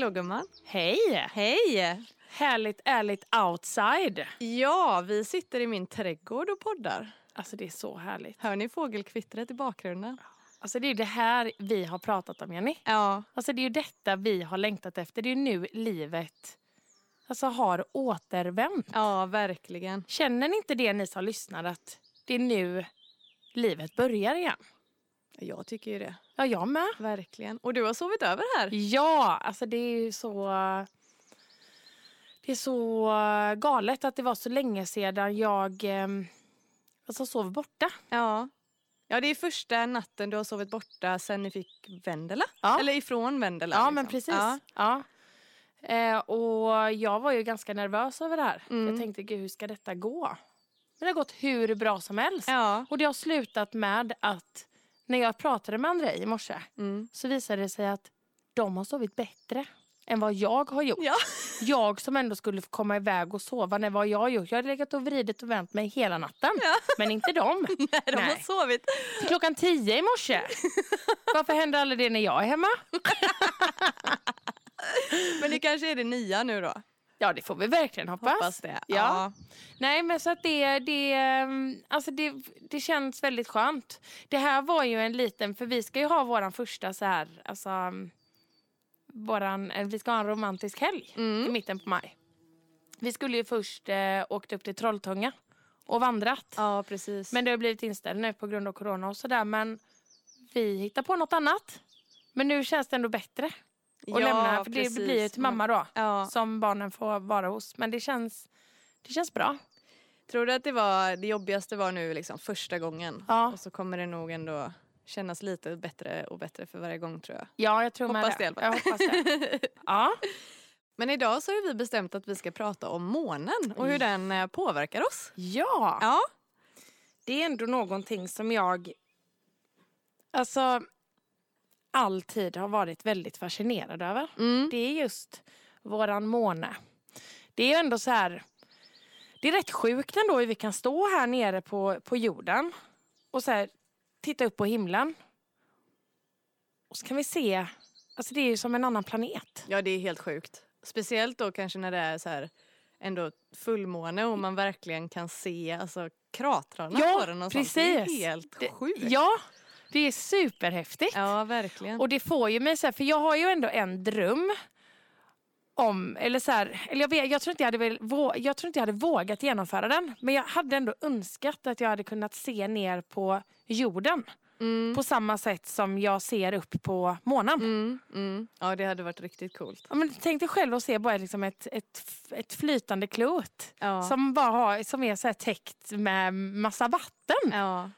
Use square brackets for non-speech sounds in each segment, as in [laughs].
Hallå gumman. Hej! Hej! Härligt ärligt outside. Ja, vi sitter i min trädgård och poddar. Alltså det är så härligt. Hör ni fågelkvittret i bakgrunden? Alltså det är det här vi har pratat om Jenny. Ja. Alltså det är ju detta vi har längtat efter. Det är nu livet alltså, har återvänt. Ja, verkligen. Känner ni inte det ni som lyssnar att det är nu livet börjar igen? Jag tycker ju det. Ja, jag med. Verkligen. Och du har sovit över här? Ja, alltså det är ju så... Det är så galet att det var så länge sedan jag eh, alltså sov borta. Ja. Ja, det är första natten du har sovit borta sen ni fick Vendela. Ja. Eller ifrån Vendela. Ja, liksom. men precis. Ja. Ja. Eh, och jag var ju ganska nervös över det här. Mm. Jag tänkte, gud hur ska detta gå? Men det har gått hur bra som helst. ja. Och det har slutat med att när jag pratade med Andrei i morse Mm. så visade det sig att de har sovit bättre än vad jag har gjort. Ja. Jag som ändå skulle komma iväg och sova, när vad jag har gjort? Jag har legat och vridit och vänt mig hela natten. Men inte de. [laughs] Nej, de har Nej. sovit. Till klockan tio i morse. [laughs] Varför händer aldrig det när jag är hemma? [laughs] Men det kanske är det nya nu då? Ja, det får vi verkligen hoppas. Hoppas det. Ja. Nej, men så att det, det, ehm, alltså det, det känns väldigt skönt. Det här var ju en liten, för vi ska ju ha våran första så här, alltså, mm, våran, eh, vi ska ha en romantisk helg Mm. i mitten på maj. Vi skulle ju först eh, åkt upp till Trolltunga och vandrat. Ja, precis. Men det har blivit inställt nu på grund av corona och sådär. Men vi hittar på något annat. Men nu känns det ändå bättre att ja, lämna. För det precis. blir ju till mamma då. Ja. Som barnen får vara hos. Men det känns, det känns bra. Tror du att det var det jobbigaste var nu liksom första gången? Ja. Och så kommer det nog ändå kännas lite bättre och bättre för varje gång tror jag. Ja, jag tror med Hoppas det i alla Jag hoppas det. [laughs] Ja. Men idag så har vi bestämt att vi ska prata om månen och hur den eh, påverkar oss. ja, Ja. det är ändå någonting som jag alltså alltid har varit väldigt fascinerad över. Mm. Det är just våran måne. Det är ju ändå så här. Det är rätt sjukt ändå hur vi kan stå här nere på, på jorden och så här, titta upp på himlen. Och så kan vi se, alltså det är ju som en annan planet. ja, det är helt sjukt. Speciellt då kanske när det är så här ändå fullmåne och man verkligen kan se alltså, kratrarna Ja, på den och sånt. Det är precis. helt sjukt. Ja, det är superhäftigt. Ja, verkligen. Och det får ju mig så här, för jag har ju ändå en dröm om, eller så här, eller jag, vet, jag, tror inte jag, hade väl, jag tror inte jag hade vågat genomföra den. Men jag hade ändå önskat att jag hade kunnat se ner på jorden. Mm. På samma sätt som jag ser upp på månen. Mm, mm. Ja, det hade varit riktigt coolt. Ja, men tänk dig själv att se bara liksom ett, ett, ett flytande klot. Ja. Som, bara har, som är så här täckt med massa vatten. Ja.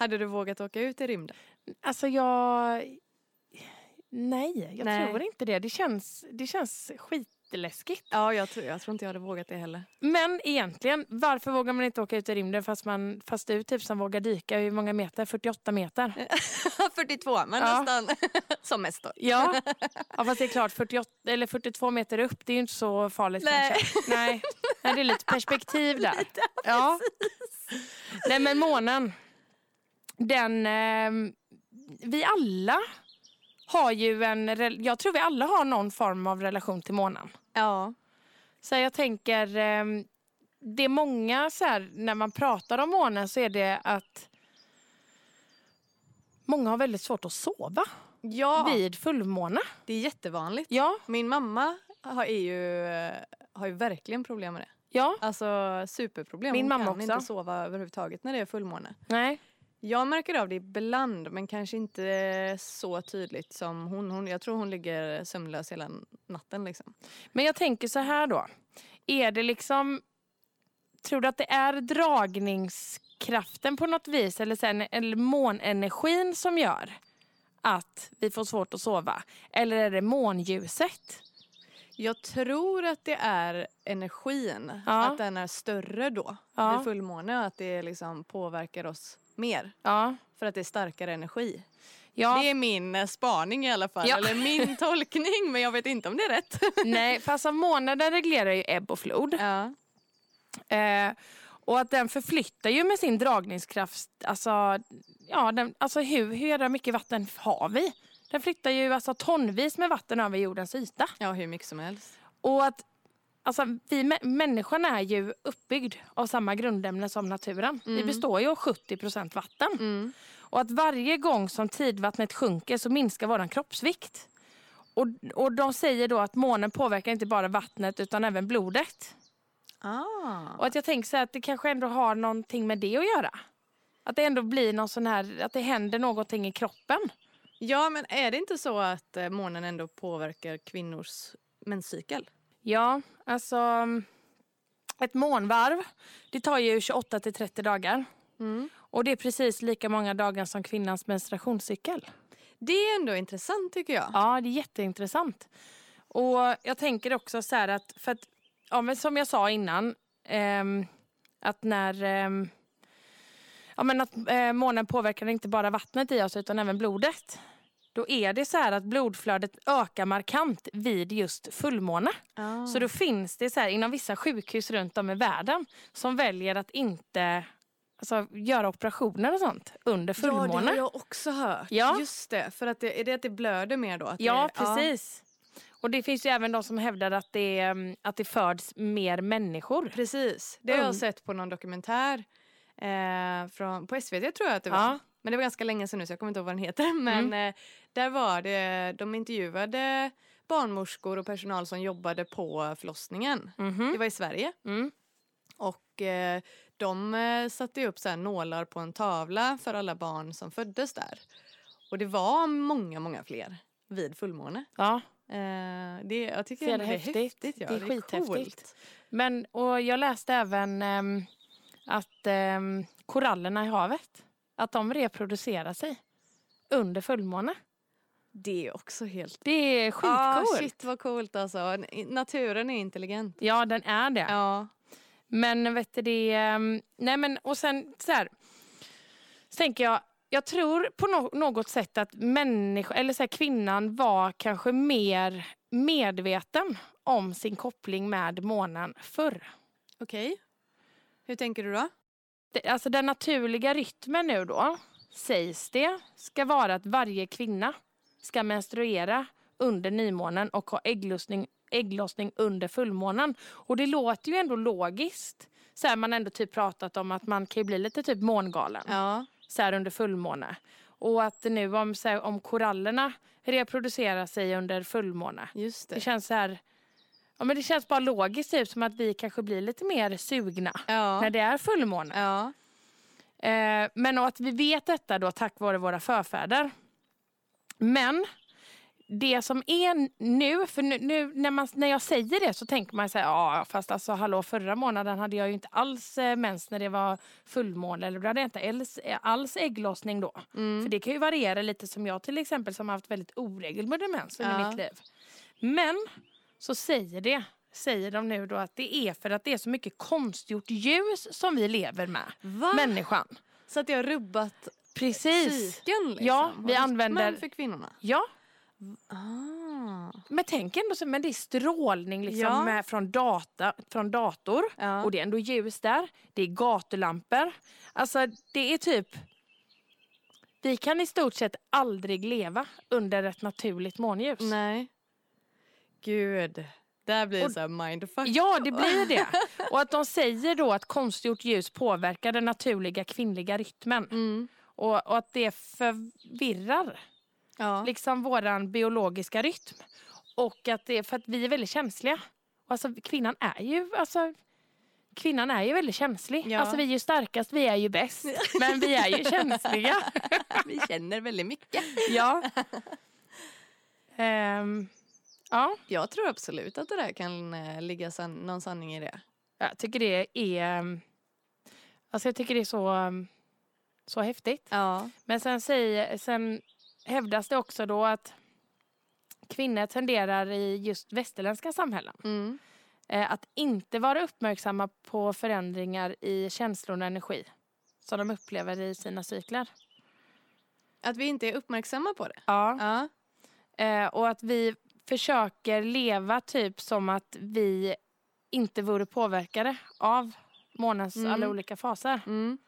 Hade du vågat åka ut i rymden? Alltså jag... Nej, jag Nej. tror inte det. Det känns, det känns skitläskigt. Ja, jag tror, jag tror inte jag hade vågat det heller. Men egentligen, varför vågar man inte åka ut i rymden fast, man, fast du typ som vågar dyka? Hur många meter? 48 meter? [laughs] 42, men Ja. nästan [laughs] som mest då. Ja, [laughs] ja fast det är klart 48, eller 42 meter upp, det är ju inte så farligt Nej. kanske. Nej. Nej, det är lite perspektiv där. ja. Nej men månen, den, eh, vi alla har ju en, jag tror vi alla har någon form av relation till månen. Ja. Så jag tänker, eh, det är många så här, när man pratar om månen så är det att många har väldigt svårt att sova Ja, vid fullmåne. det är jättevanligt. Ja, Min mamma har, ju, eh, har ju verkligen problem med det. ja, Alltså superproblem. Min Hon mamma kan också. inte sova överhuvudtaget när det är fullmåne. nej. Jag märker av det ibland men kanske inte så tydligt som hon. hon jag tror hon ligger sömnlös hela natten liksom. Men jag tänker så här då. Är det liksom... Tror du att det är dragningskraften på något vis eller, sen, eller månenergin som gör att vi får svårt att sova? Eller är det månljuset? Jag tror att det är energin, Ja. att den är större då Ja. vid fullmåne och att det liksom påverkar oss mer. Ja. För att det är starkare energi. ja. Det är min eh, spaning i alla fall, Ja. eller min [laughs] tolkning men jag vet inte om det är rätt. [laughs] Nej, för alltså månaden reglerar ju ebb och flod. ja. Eh, och att den förflyttar ju med sin dragningskraft, alltså, ja, den, alltså hur, hur jävla mycket vatten har vi? Den flyttar ju alltså tonvis med vatten över jordens yta. Ja, hur mycket som helst. Och att alltså, vi mä- människan är ju uppbyggd av samma grundämne som naturen. Vi består ju av 70% vatten. Mm. Och att varje gång som tidvattnet sjunker så minskar vår kroppsvikt. Och, och de säger då att månen påverkar inte bara vattnet utan även blodet. Ah. Och att jag tänker så här att det kanske ändå har någonting med det att göra. Att det ändå blir någon sån här, att det händer någonting i kroppen. Ja, men är det inte så att eh, månen ändå påverkar kvinnors menscykel? Ja, alltså mm, ett månvarv, det tar ju 28 till 30 dagar. Mm. Och det är precis lika många dagar som kvinnans menstruationscykel. Det är ändå intressant tycker jag. Ja, det är jätteintressant. Och jag tänker också så här att, för att ja, men som jag sa innan, ehm, att när ehm, ja, men att eh, månen påverkar inte bara vattnet i oss utan även blodet. Då är det så här att blodflödet ökar markant vid just fullmåne. Ah. Så då finns det så här inom vissa sjukhus runt om i världen som väljer att inte alltså, göra operationer och sånt under Ja, det har fullmåne. jag också hört. Ja. Just det, för att det, är det att det blöder mer då? Ja, det, precis. Och det finns ju även de som hävdar att det, mm, att det föds mer människor. Precis, det har jag Mm. sett på någon dokumentär eh, från, på SVT tror jag att det var. Ja. Men det var ganska länge sedan nu så jag kommer inte ihåg vad den heter. [laughs] Men eh, där var det, de intervjuade barnmorskor och personal som jobbade på förlossningen. Mhm. Det var i Sverige. Mm. Och eh, de eh, satte upp så här nålar på en tavla för alla barn som föddes där. Och det var många, många fler vid fullmåne. Ja. Eh, det, jag tycker det är häftigt. häftigt. Ja, Det är skithäftigt. coolt. Men, och jag läste även ehm, att ehm, korallerna i havet, att de reproducerar sig under fullmåne. Det är också helt Det är Ah, skitcoolt. shit vad coolt alltså. Naturen är intelligent. ja, den är det. Ja. Men vet du det, ehm, nej men och sen så här, så tänker jag, jag tror på no- något sätt att människa, eller så här, kvinnan var kanske mer medveten om sin koppling med månen förr. Okej. Hur tänker du då? Det, alltså den naturliga rytmen nu då, sägs det, ska vara att varje kvinna ska menstruera under nymånen och ha ägglossning, ägglossning under fullmånen. Och det låter ju ändå logiskt. Så här, man ändå typ pratat om att man kan bli lite typ mångalen Ja. så här under fullmåne. Och att nu om, så här, om korallerna reproducerar sig under fullmåne. Just Det det. känns så här, ja men det känns bara logiskt typ som att vi kanske blir lite mer sugna Ja. när det är fullmåne. Ja. Eh, men att vi vet detta då tack vare våra förfäder. Men det som är nu, för nu, nu när, man, när jag säger det så tänker man så här, ja fast alltså hallå förra månaden hade jag ju inte alls eh, mens när det var fullmåne eller då hade jag inte alls, alls ägglossning då. Mm. För det kan ju variera lite som jag till exempel som har haft väldigt oregelbunden mens under Ja. mitt liv. Men så säger det, säger de nu då att det är för att det är så mycket konstgjort ljus som vi lever med, Va? människan. Så att det har rubbat Precis. cykeln liksom? Ja, vi och använder- för kvinnorna? Ja, Ah. men tänk ändå så, men det är strålning liksom Ja. med, från, data, från dator. Ja. Och det är ändå ljus där. Det är gatulampor. Alltså det är typ... Vi kan i stort sett aldrig leva under ett naturligt månljus. Nej. Gud. Där blir det så här mindfuck. Ja, det blir det. Och att de säger då att konstgjort ljus påverkar den naturliga kvinnliga rytmen. Mm. Och, och att det förvirrar Ja. liksom våran biologiska rytm. Och att det för att vi är väldigt känsliga. Och Alltså, kvinnan är ju alltså, kvinnan är ju väldigt känslig. Ja. Alltså, vi är ju starkast, vi är ju bäst. Men vi är ju [laughs] känsliga. Vi känner väldigt mycket. ja. [laughs] Ehm, ja, Jag tror absolut att det där kan eh, ligga san- någon sanning i det. jag tycker det är... ehm, Alltså jag tycker det är så, ehm, så häftigt. Ja. Men sen, säger, sen hävdas det också då att kvinnor tenderar i just västerländska samhällen Mm. eh, att inte vara uppmärksamma på förändringar i känslor och energi som de upplever i sina cykler. Att vi inte är uppmärksamma på det. Ja. Ja. Eh, och att vi försöker leva typ som att vi inte vore påverkade av månens Mm. alla olika faser. Mm.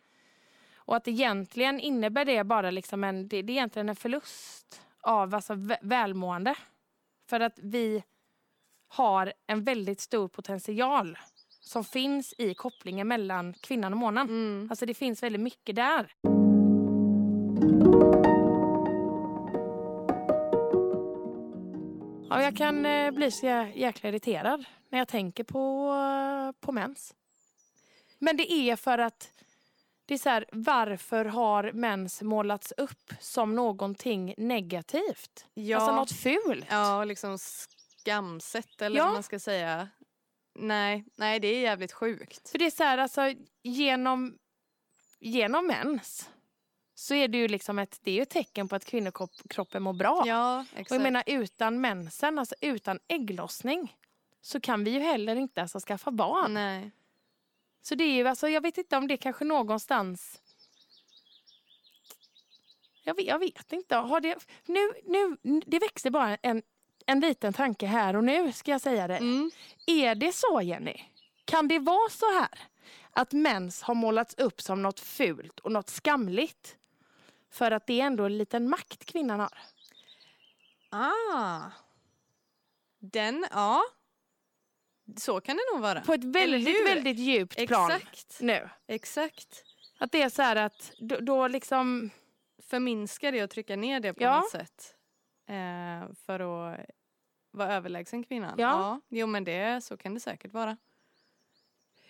Och att egentligen innebär det bara liksom en, det, det är egentligen en förlust av alltså, vä- välmående. För att vi har en väldigt stor potential som finns i kopplingen mellan kvinnan och månen. Mm. Alltså det finns väldigt mycket där. Ja, jag kan eh, bli så jä- jäkla irriterad när jag tänker på, på mens. Men det är för att det är så här, varför har mens målats upp som någonting negativt? Ja. Alltså något fult. Ja, liksom skamset eller Ja. vad man ska säga. Nej, nej, det är jävligt sjukt. För det är så här, alltså genom, genom mens så är det ju liksom ett, det är ett tecken på att kvinnokroppen mår bra. Ja, Och exakt. jag menar utan mensen, alltså utan ägglossning så kan vi ju heller inte alltså skaffa barn. Nej. Så det är ju, alltså jag vet inte om det kanske någonstans jag vet, jag vet inte. Har det, nu, nu, det växte bara en, en liten tanke här och nu ska jag säga det. Mm. Är det så Jenny? Kan det vara så här att mens har målats upp som något fult och något skamligt? För att det är ändå en liten makt kvinnan har. Ah. Den, ja. Så kan det nog vara. På ett väldigt, väldigt djupt plan Exakt. nu. Exakt. Att det är så här att då, då liksom... Förminska det och trycka ner det på Ja. något sätt. Eh, för att vara överlägsen kvinnan. Ja. Jo men det, så kan det säkert vara.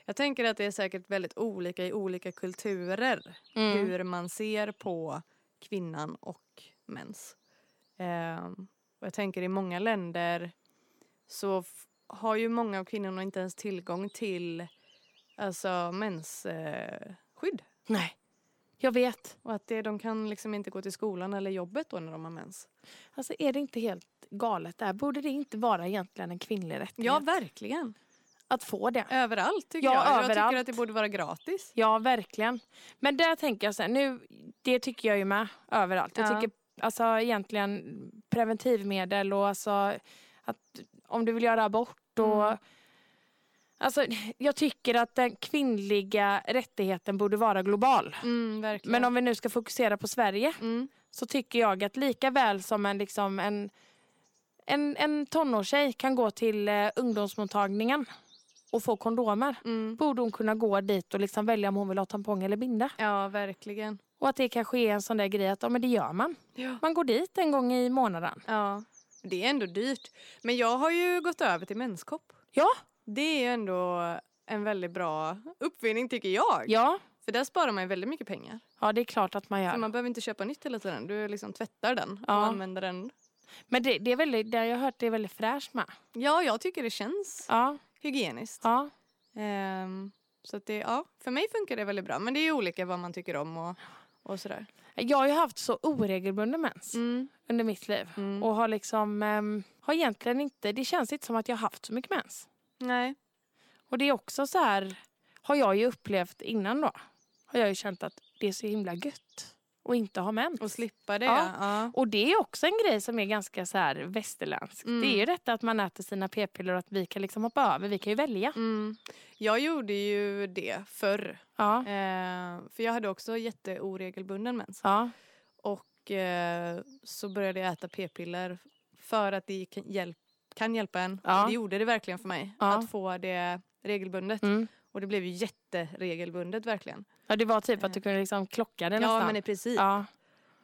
Jag tänker att det är säkert väldigt olika i olika kulturer. Mm. Hur man ser på kvinnan och mens. Eh, och jag tänker i många länder så har ju många av kvinnorna inte ens tillgång till alltså mensskydd. Eh, skydd. Nej, jag vet. Och att det, de kan liksom inte gå till skolan eller jobbet då när de har mens. Alltså är det inte helt galet där? Borde det inte vara egentligen en kvinnlig rättighet? Ja, verkligen. Att få det? Överallt tycker Ja, jag. Jag överallt. tycker att det borde vara gratis. Ja, verkligen. Men där tänker jag så här, nu, det tycker jag ju med överallt. Jag Ja. tycker alltså egentligen preventivmedel och alltså att om du vill göra abort och Mm. Alltså, [laughs] jag tycker att den kvinnliga rättigheten borde vara global. Mm. Men om vi nu ska fokusera på Sverige Mm. så tycker jag att lika väl som en, liksom en, en, en tonårstjej kan gå till eh, ungdomsmottagningen och få kondomer Mm. borde hon kunna gå dit och liksom välja om hon vill ha tampong eller binda. Ja, verkligen. Och att det kanske är en sån där grej att ja, men det gör man. Ja. Man går dit en gång i månaden. ja. Det är ändå dyrt. Men jag har ju gått över till menskopp. Ja, Det är ju ändå en väldigt bra uppfinning tycker jag. ja. För där sparar man ju väldigt mycket pengar. Ja, det är klart att man För gör. man behöver inte köpa nytt hela tiden. Du liksom tvättar den och Ja. använder den. Men det, det är väldigt, det har jag hört det är väldigt fräscht med. Ja, jag tycker det känns Ja, hygieniskt. ja. Ehm, så det, ja, för mig funkar det väldigt bra. Men det är ju olika vad man tycker om och, och sådär. Jag har ju haft så oregelbunden mens Mm. under mitt liv. Mm. Och har liksom, ehm, har egentligen inte, det känns inte som att jag har haft så mycket mens. Nej. Och det är också så här, har jag ju upplevt innan då. Har jag ju känt att det är så himla gött att inte ha mens. Och slippa det. Ja. Ja. Och det är också en grej som är ganska så här västerländsk. Mm. Det är ju detta att man äter sina p-piller och att vi kan liksom hoppa över. Vi kan ju välja. Mm. Jag gjorde ju det förr. Ja. Eh, för jag hade också jätteoregelbunden mens. Ja. Och eh, så började jag äta p-piller för att det kan, hjälp, kan hjälpa en. Ja. Och det gjorde det verkligen för mig. Att få det regelbundet. Mm. Och det blev ju jätteregelbundet verkligen. ja, det var typ att du kunde liksom klocka det Ja nästan. men i princip. Ja.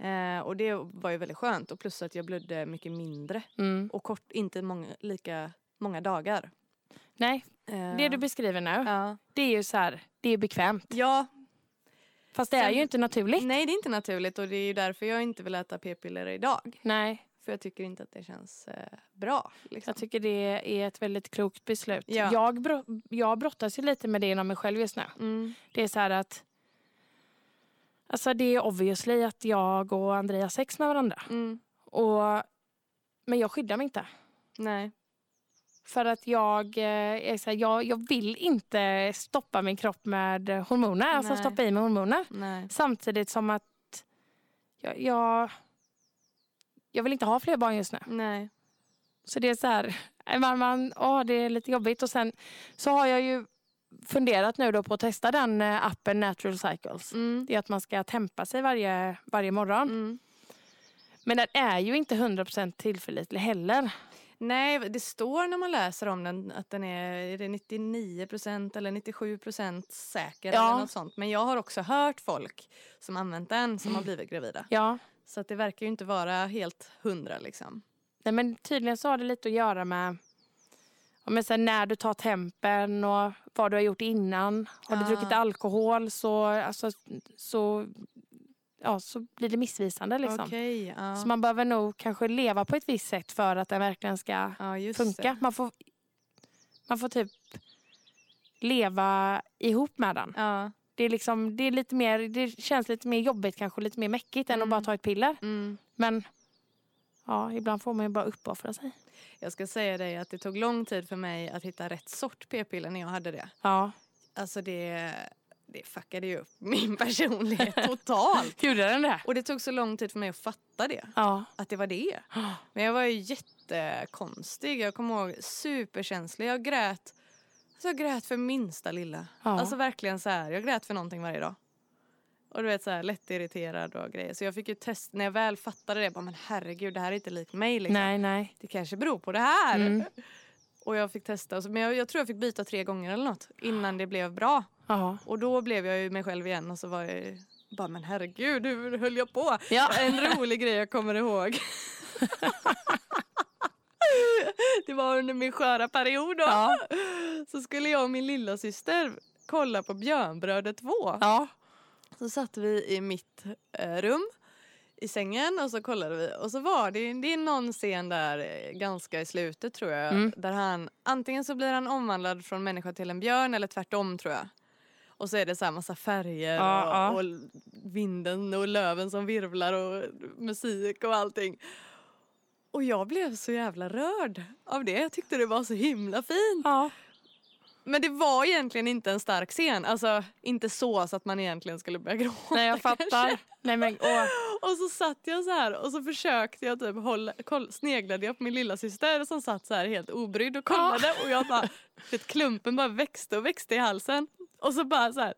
Eh, och det var ju väldigt skönt. Och plus att jag blödde mycket mindre. Mm. Och kort, inte många, lika många dagar. Nej, Eh, det du beskriver nu, ja. det är ju så här, det är bekvämt. ja, Fast det är Sen- ju inte naturligt. nej det är inte naturligt och det är ju därför jag inte vill äta p-piller idag. Nej, För jag tycker inte att det känns eh, bra. Liksom. jag tycker det är ett väldigt klokt beslut. Ja. Jag, bro- jag brottas ju lite med det inom mig själv just nu. Mm. Det är så här att Alltså det är obviously att jag och Andrea har sex med varandra. Mm. Och, men jag skyddar mig inte. Nej. För att jag, eh, är så här, jag, jag vill inte stoppa min kropp med hormoner. Alltså Nej. stoppa i mig hormoner. Nej. Samtidigt som att jag, jag, jag vill inte ha fler barn just nu. Nej. Så det är så här, man, man, åh, det är lite jobbigt. Och sen så har jag ju funderat nu då på att testa den eh, appen Natural Cycles. Mm. Det är att man ska tempa sig varje, varje morgon. Mm. Men den är ju inte 100% tillförlitlig heller. Nej, det står när man läser om den att den är, är det 99% eller 97% säker Ja. eller något sånt. Men jag har också hört folk som använt den som har blivit gravida. Ja. Så att det verkar ju inte vara helt hundra liksom. Nej, men tydligen så har det lite att göra med jag säger, när du tar tempen och vad du har gjort innan. Har du Ah. druckit alkohol så, alltså, så, ja, så blir det missvisande. Liksom. Okej, ja. Så man behöver nog kanske leva på ett visst sätt för att den verkligen ska just funka. det. Man får, man får typ leva ihop med den. Det, är liksom, det, är lite mer, det känns lite mer jobbigt, kanske lite mer mäckigt än att Mm. bara ta ett piller. Mm. Men ja, ibland får man ju bara uppoffra sig. Jag ska säga dig att det tog lång tid för mig att hitta rätt sort p-piller när jag hade det. Ja. Alltså det, det fuckade ju upp min [laughs] personlighet totalt. [laughs] Gjorde den det? Och det tog så lång tid för mig att fatta det. Ja. Att det var det. [gasps] Men jag var ju jättekonstig. Jag kommer ihåg superkänslig. Jag grät. Alltså jag grät för minsta lilla. Ja. Alltså verkligen så här. Jag grät för någonting varje dag. Och du vet så här lättirriterad och grejer. Så jag fick ju testa. När jag väl fattade det. Bara, men herregud det här är inte likt mig liksom. Nej, nej. Det kanske beror på det här. Mm. Och jag fick testa. Men jag, jag tror jag fick byta tre gånger eller något. Innan det blev bra. Ja. Och då blev jag ju mig själv igen. Och så var jag ju bara men herregud hur höll jag på? Ja. En rolig grej jag kommer ihåg. [laughs] det var under min sköra period då. Ja. Så skulle jag och min lilla syster kolla på Björnbröder 2. Ja. Så satt vi i mitt eh, rum i sängen och så kollade vi. Och så var det, det är någon scen där eh, ganska i slutet tror jag. Mm. Där han, antingen så blir han omvandlad från människa till en björn eller tvärtom tror jag. Och så är det så här massa färger Ja, och, ja. och vinden och löven som virvlar och musik och allting. Och jag blev så jävla rörd av det. Jag tyckte det var så himla fint. ja. Men det var egentligen inte en stark scen. Alltså inte så så att man egentligen skulle börja gråta. Nej, jag kanske. fattar. Nej, men, åh. Och så satt jag så här och så försökte jag typ hålla, koll, sneglade jag på min lilla syster som satt så här helt obrydd och kollade och jag bara, vet, klumpen bara växte och växte i halsen. Och så bara så här.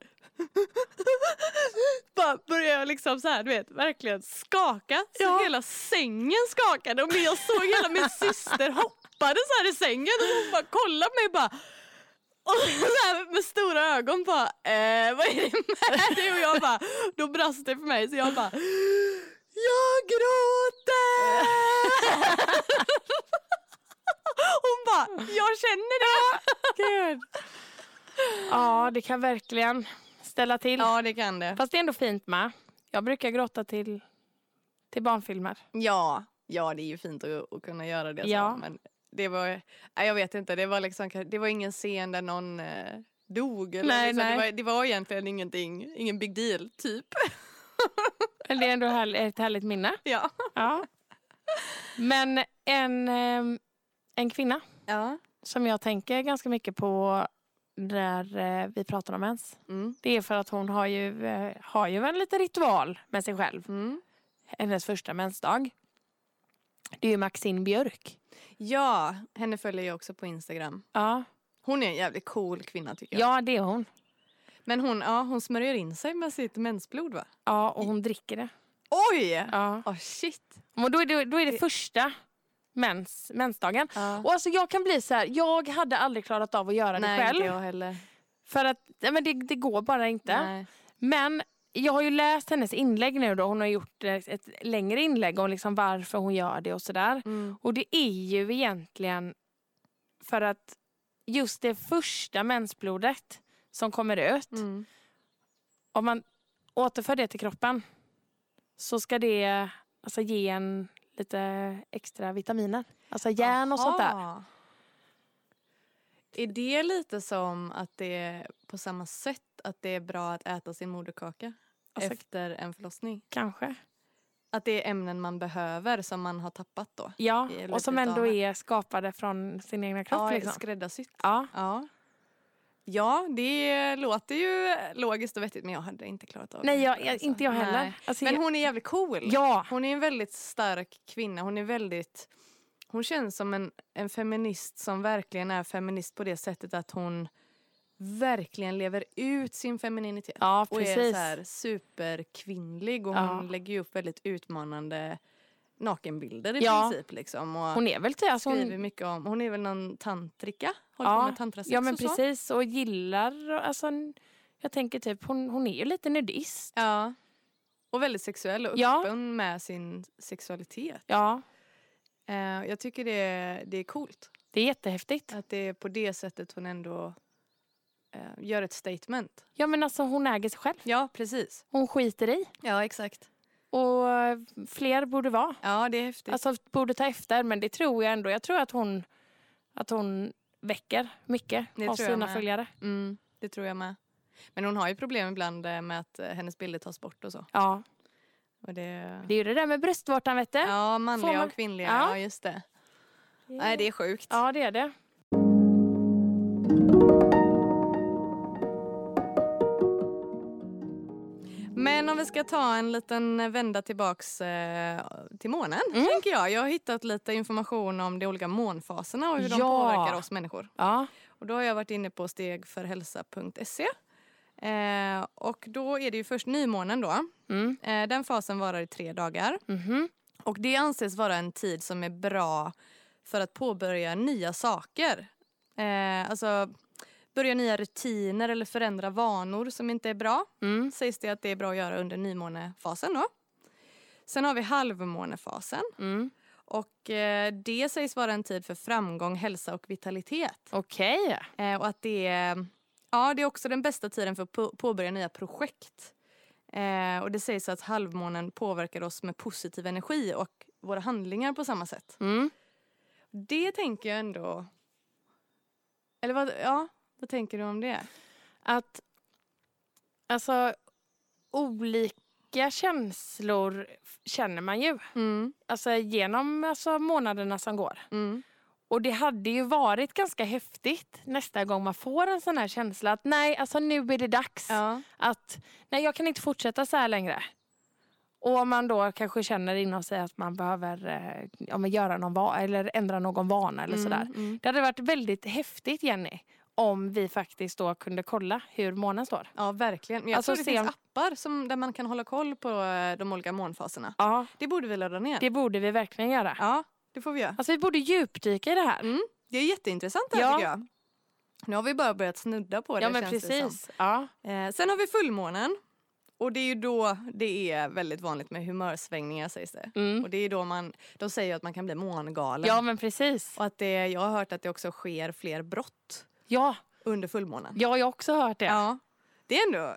[laughs] bara började jag liksom så här, du vet, verkligen skaka. Så Ja. hela sängen skakade och jag såg hela min [laughs] syster hoppade så här i sängen och hon bara kollade på mig bara och så här med stora ögon bara, eh, vad är det med dig? Och jag bara, då brast det för mig så jag bara, jag gråter! [laughs] Hon bara, jag känner det! Gud. Ja, det kan verkligen ställa till. Ja det kan det. Fast det är ändå fint med. Jag brukar gråta till, till barnfilmer. Ja, ja det är ju fint att, att kunna göra det. Ja. Så, men det var, nej, jag vet inte, det var, liksom, det var ingen scen där någon eh, dog. Eller Nej, liksom, nej. Det, var, det var egentligen ingenting, ingen big deal typ. [laughs] Men det är ändå härl- ett härligt minne. Ja. Ja. Men en, ehm, en kvinna ja. som jag tänker ganska mycket på när eh, vi pratar om mens. Mm. Det är för att hon har ju, eh, har ju en liten ritual med sig själv. Mm. Hennes första mensdag. Det är ju Maxine Björk. Ja, henne följer jag också på Instagram. Ja, Hon är en jävligt cool kvinna tycker jag. ja det är hon. Men hon, ja, hon smörjer in sig med sitt mensblod va? Ja, och hon dricker det. Oj! Ja. Oh, shit. Och då är det, då är det första mens, mensdagen. Ja. Och alltså jag kan bli så här, jag hade aldrig klarat av att göra Nej, det själv. inte jag heller. För att nej, men det, det går bara inte. Nej. Men jag har ju läst hennes inlägg nu då. Hon har gjort ett, ett längre inlägg om liksom varför hon gör det och sådär. Mm. Och det är ju egentligen för att just det första mensblodet som kommer ut, Mm. om man återför det till kroppen så ska det alltså, ge en lite extra vitaminer. Alltså järn och sånt där. Aha. Är det lite som att det är på samma sätt att det är bra att äta sin moderkaka Alltså- efter en förlossning? Kanske. Att det är ämnen man behöver som man har tappat då? Ja, och som ändå är skapade från sin egna kropp. Ja, liksom. skräddarsytt. ja. Ja. Ja, det låter ju logiskt och vettigt men jag hade inte klarat av Nej, det. jag, alltså. inte jag heller. Nej. Alltså, Men hon är jävligt cool. Ja, Hon är en väldigt stark kvinna. Hon är väldigt... Hon känns som en, en feminist som verkligen är feminist på det sättet att hon verkligen lever ut sin femininitet. ja och är så här superkvinnlig och Ja. hon lägger upp väldigt utmanande nakenbilder i Ja. princip. Liksom, och Hon är väl. Alltså skriver hon, mycket om, hon är väl någon tantrika? Håller Ja. på med tantrasex ja men och så. precis. Och gillar... Alltså, jag tänker typ, hon, hon är ju lite nudist. Ja. Och väldigt sexuell och Ja. öppen med sin sexualitet. Ja, Eh, jag tycker det är, det är coolt. det är jättehäftigt. Att det är på det sättet hon ändå eh, gör ett statement. Ja men alltså hon äger sig själv. Ja, precis. Hon skiter i. Ja, exakt. Och fler borde vara. Ja, det är häftigt. Alltså borde ta efter. Men det tror jag ändå. Jag tror att hon, att hon väcker mycket Det av sina följare. Mm, det tror jag med. Men hon har ju problem ibland eh, med att eh, hennes bilder tas bort och så. Ja, Och det... det är ju det där med bröstvårtan vet du. Ja, manliga man- och kvinnliga. Ja. Ja, just det. Nej, det är sjukt. Ja, det är det. Vi ska ta en liten vända tillbaks eh, till månen, Mm. tänker jag. Jag har hittat lite information om de olika månfaserna och hur de Ja. påverkar oss människor. Ja. Och då har jag varit inne på stegförhälsa.se. Eh, och då är det ju först nymånen då. Mm. Eh, den fasen varar i tre dagar. Mhm. Och det anses vara en tid som är bra för att påbörja nya saker. Eh, alltså börja nya rutiner eller förändra vanor som inte är bra. Mm. Sägs det att det är bra att göra under nymånefasen då. Sen har vi halvmånefasen. Mm. Och eh, det sägs vara en tid för framgång, hälsa och vitalitet. Okej. Eh, och att det är, ja, det är också den bästa tiden för att på, påbörja nya projekt. Eh, och det sägs att halvmånen påverkar oss med positiv energi och våra handlingar på samma sätt. Mm. Det tänker jag ändå... Eller vad, ja, vad tänker du om det? Att alltså olika känslor känner man ju. Mm, Alltså genom alltså, månaderna som går. mm, Och det hade ju varit ganska häftigt nästa gång man får en sån här känsla att nej, alltså nu är det dags. ja, Att nej, jag kan inte fortsätta så här längre. Och om man då kanske känner inom sig att man behöver eh, ja, göra någon va- eller ändra någon vana eller sådär. Mm, mm. Det hade varit väldigt häftigt Jenny om vi faktiskt då kunde kolla hur månen står. Ja, verkligen. Men jag Alltså, tror det finns appar som, där man kan hålla koll på eh, de olika månfaserna. Ja, Det borde vi ladda ner. det borde vi verkligen göra. Ja, det får vi göra. Alltså vi borde djupdyka i det här. Mm, det är jätteintressant det här Ja. tycker jag. Nu har vi bara börjat snudda på det Ja men känns det som. precis. Ja. Eh, sen har vi fullmånen. Och det är ju då det är väldigt vanligt med humörsvängningar sägs det. Mm. Och det är då man, de säger att man kan bli mångalen. ja men precis. Och att det, jag har hört att det också sker fler brott Ja, under fullmånen. jag har också hört det. Ja. Det är ändå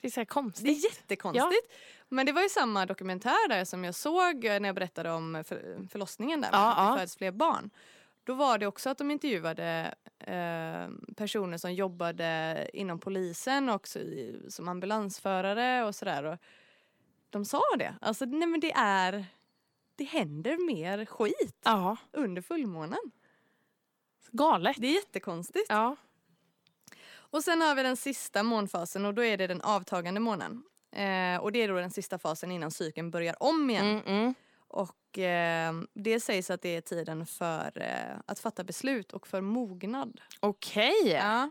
Det är så konstigt. det är jättekonstigt. Men det var ju samma dokumentär där som jag såg eh, när jag berättade om för, förlossningen där. Ja, att det ja. föds fler barn. Då var det också att de intervjuade eh, personer som jobbade inom polisen och också i, som ambulansförare och sådär. De sa det. Alltså nej men det är det händer mer skit Ja, under fullmånen. Galet. Det är jättekonstigt. Ja. Och sen har vi den sista månfasen och då är det den avtagande månen. Eh, och det är då den sista fasen innan cykeln börjar om igen. Mm, mm. Och eh, det sägs att det är tiden för eh, att fatta beslut och för mognad. Okej. Ja.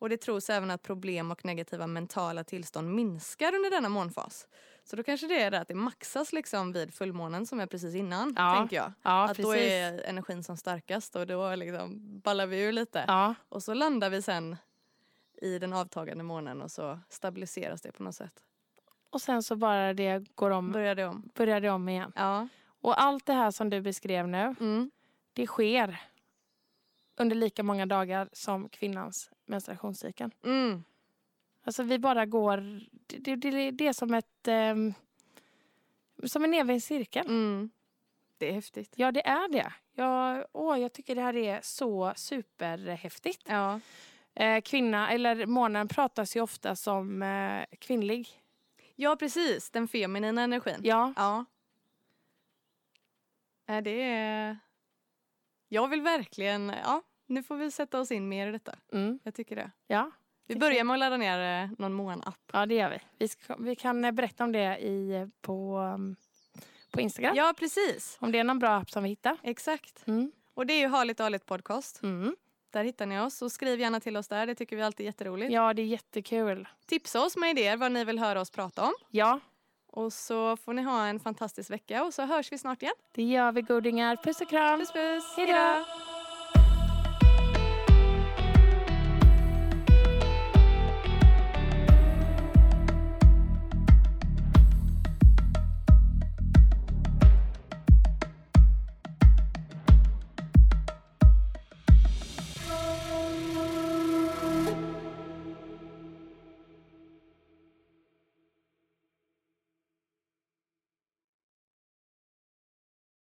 Och det tros även att problem och negativa mentala tillstånd minskar under denna månfas. Så då kanske det är det att det maxas liksom vid fullmånen som är precis innan, Ja. tänker jag. Ja, att precis. då är energin som starkast och då liksom ballar vi ur lite. Ja. Och så landar vi sen i den avtagande månen och så stabiliseras det på något sätt. Och sen så bara det går om, Börjar det om. börjar det om igen. Ja. Och allt det här som du beskrev nu, Mm. det sker under lika många dagar som kvinnans menstruationscykel. Mm. Alltså vi bara går, det, det, det, är som ett, ehm, som en evig cirkel. Mm. Det är häftigt. Ja det är det. Jag, åh, jag tycker det här är så superhäftigt. Ja. Eh, kvinna, eller månen pratas ju ofta som eh, kvinnlig. ja, precis. Den feminina energin. Ja, Ja. Är det är... Jag vill verkligen... Ja, nu får vi sätta oss in mer i detta. mm, Jag tycker det. ja. Vi börjar med att ladda ner eh, någon månapp. ja det gör vi. Vi, ska, vi kan eh, berätta om det i, på, um, på Instagram. Ja, precis. Om det är någon bra app som vi hittar. Exakt. Mm. Och det är ju Harligt och Harligt podcast. Mm. Där hittar ni oss. Och skriv gärna till oss där. Det tycker vi alltid är jätteroligt. Ja, det är jättekul. Tipsa oss med idéer vad ni vill höra oss prata om. Ja, Och så får ni ha en fantastisk vecka och så hörs vi snart igen. Det gör vi godingar. Puss och kram. Puss puss! Hej då.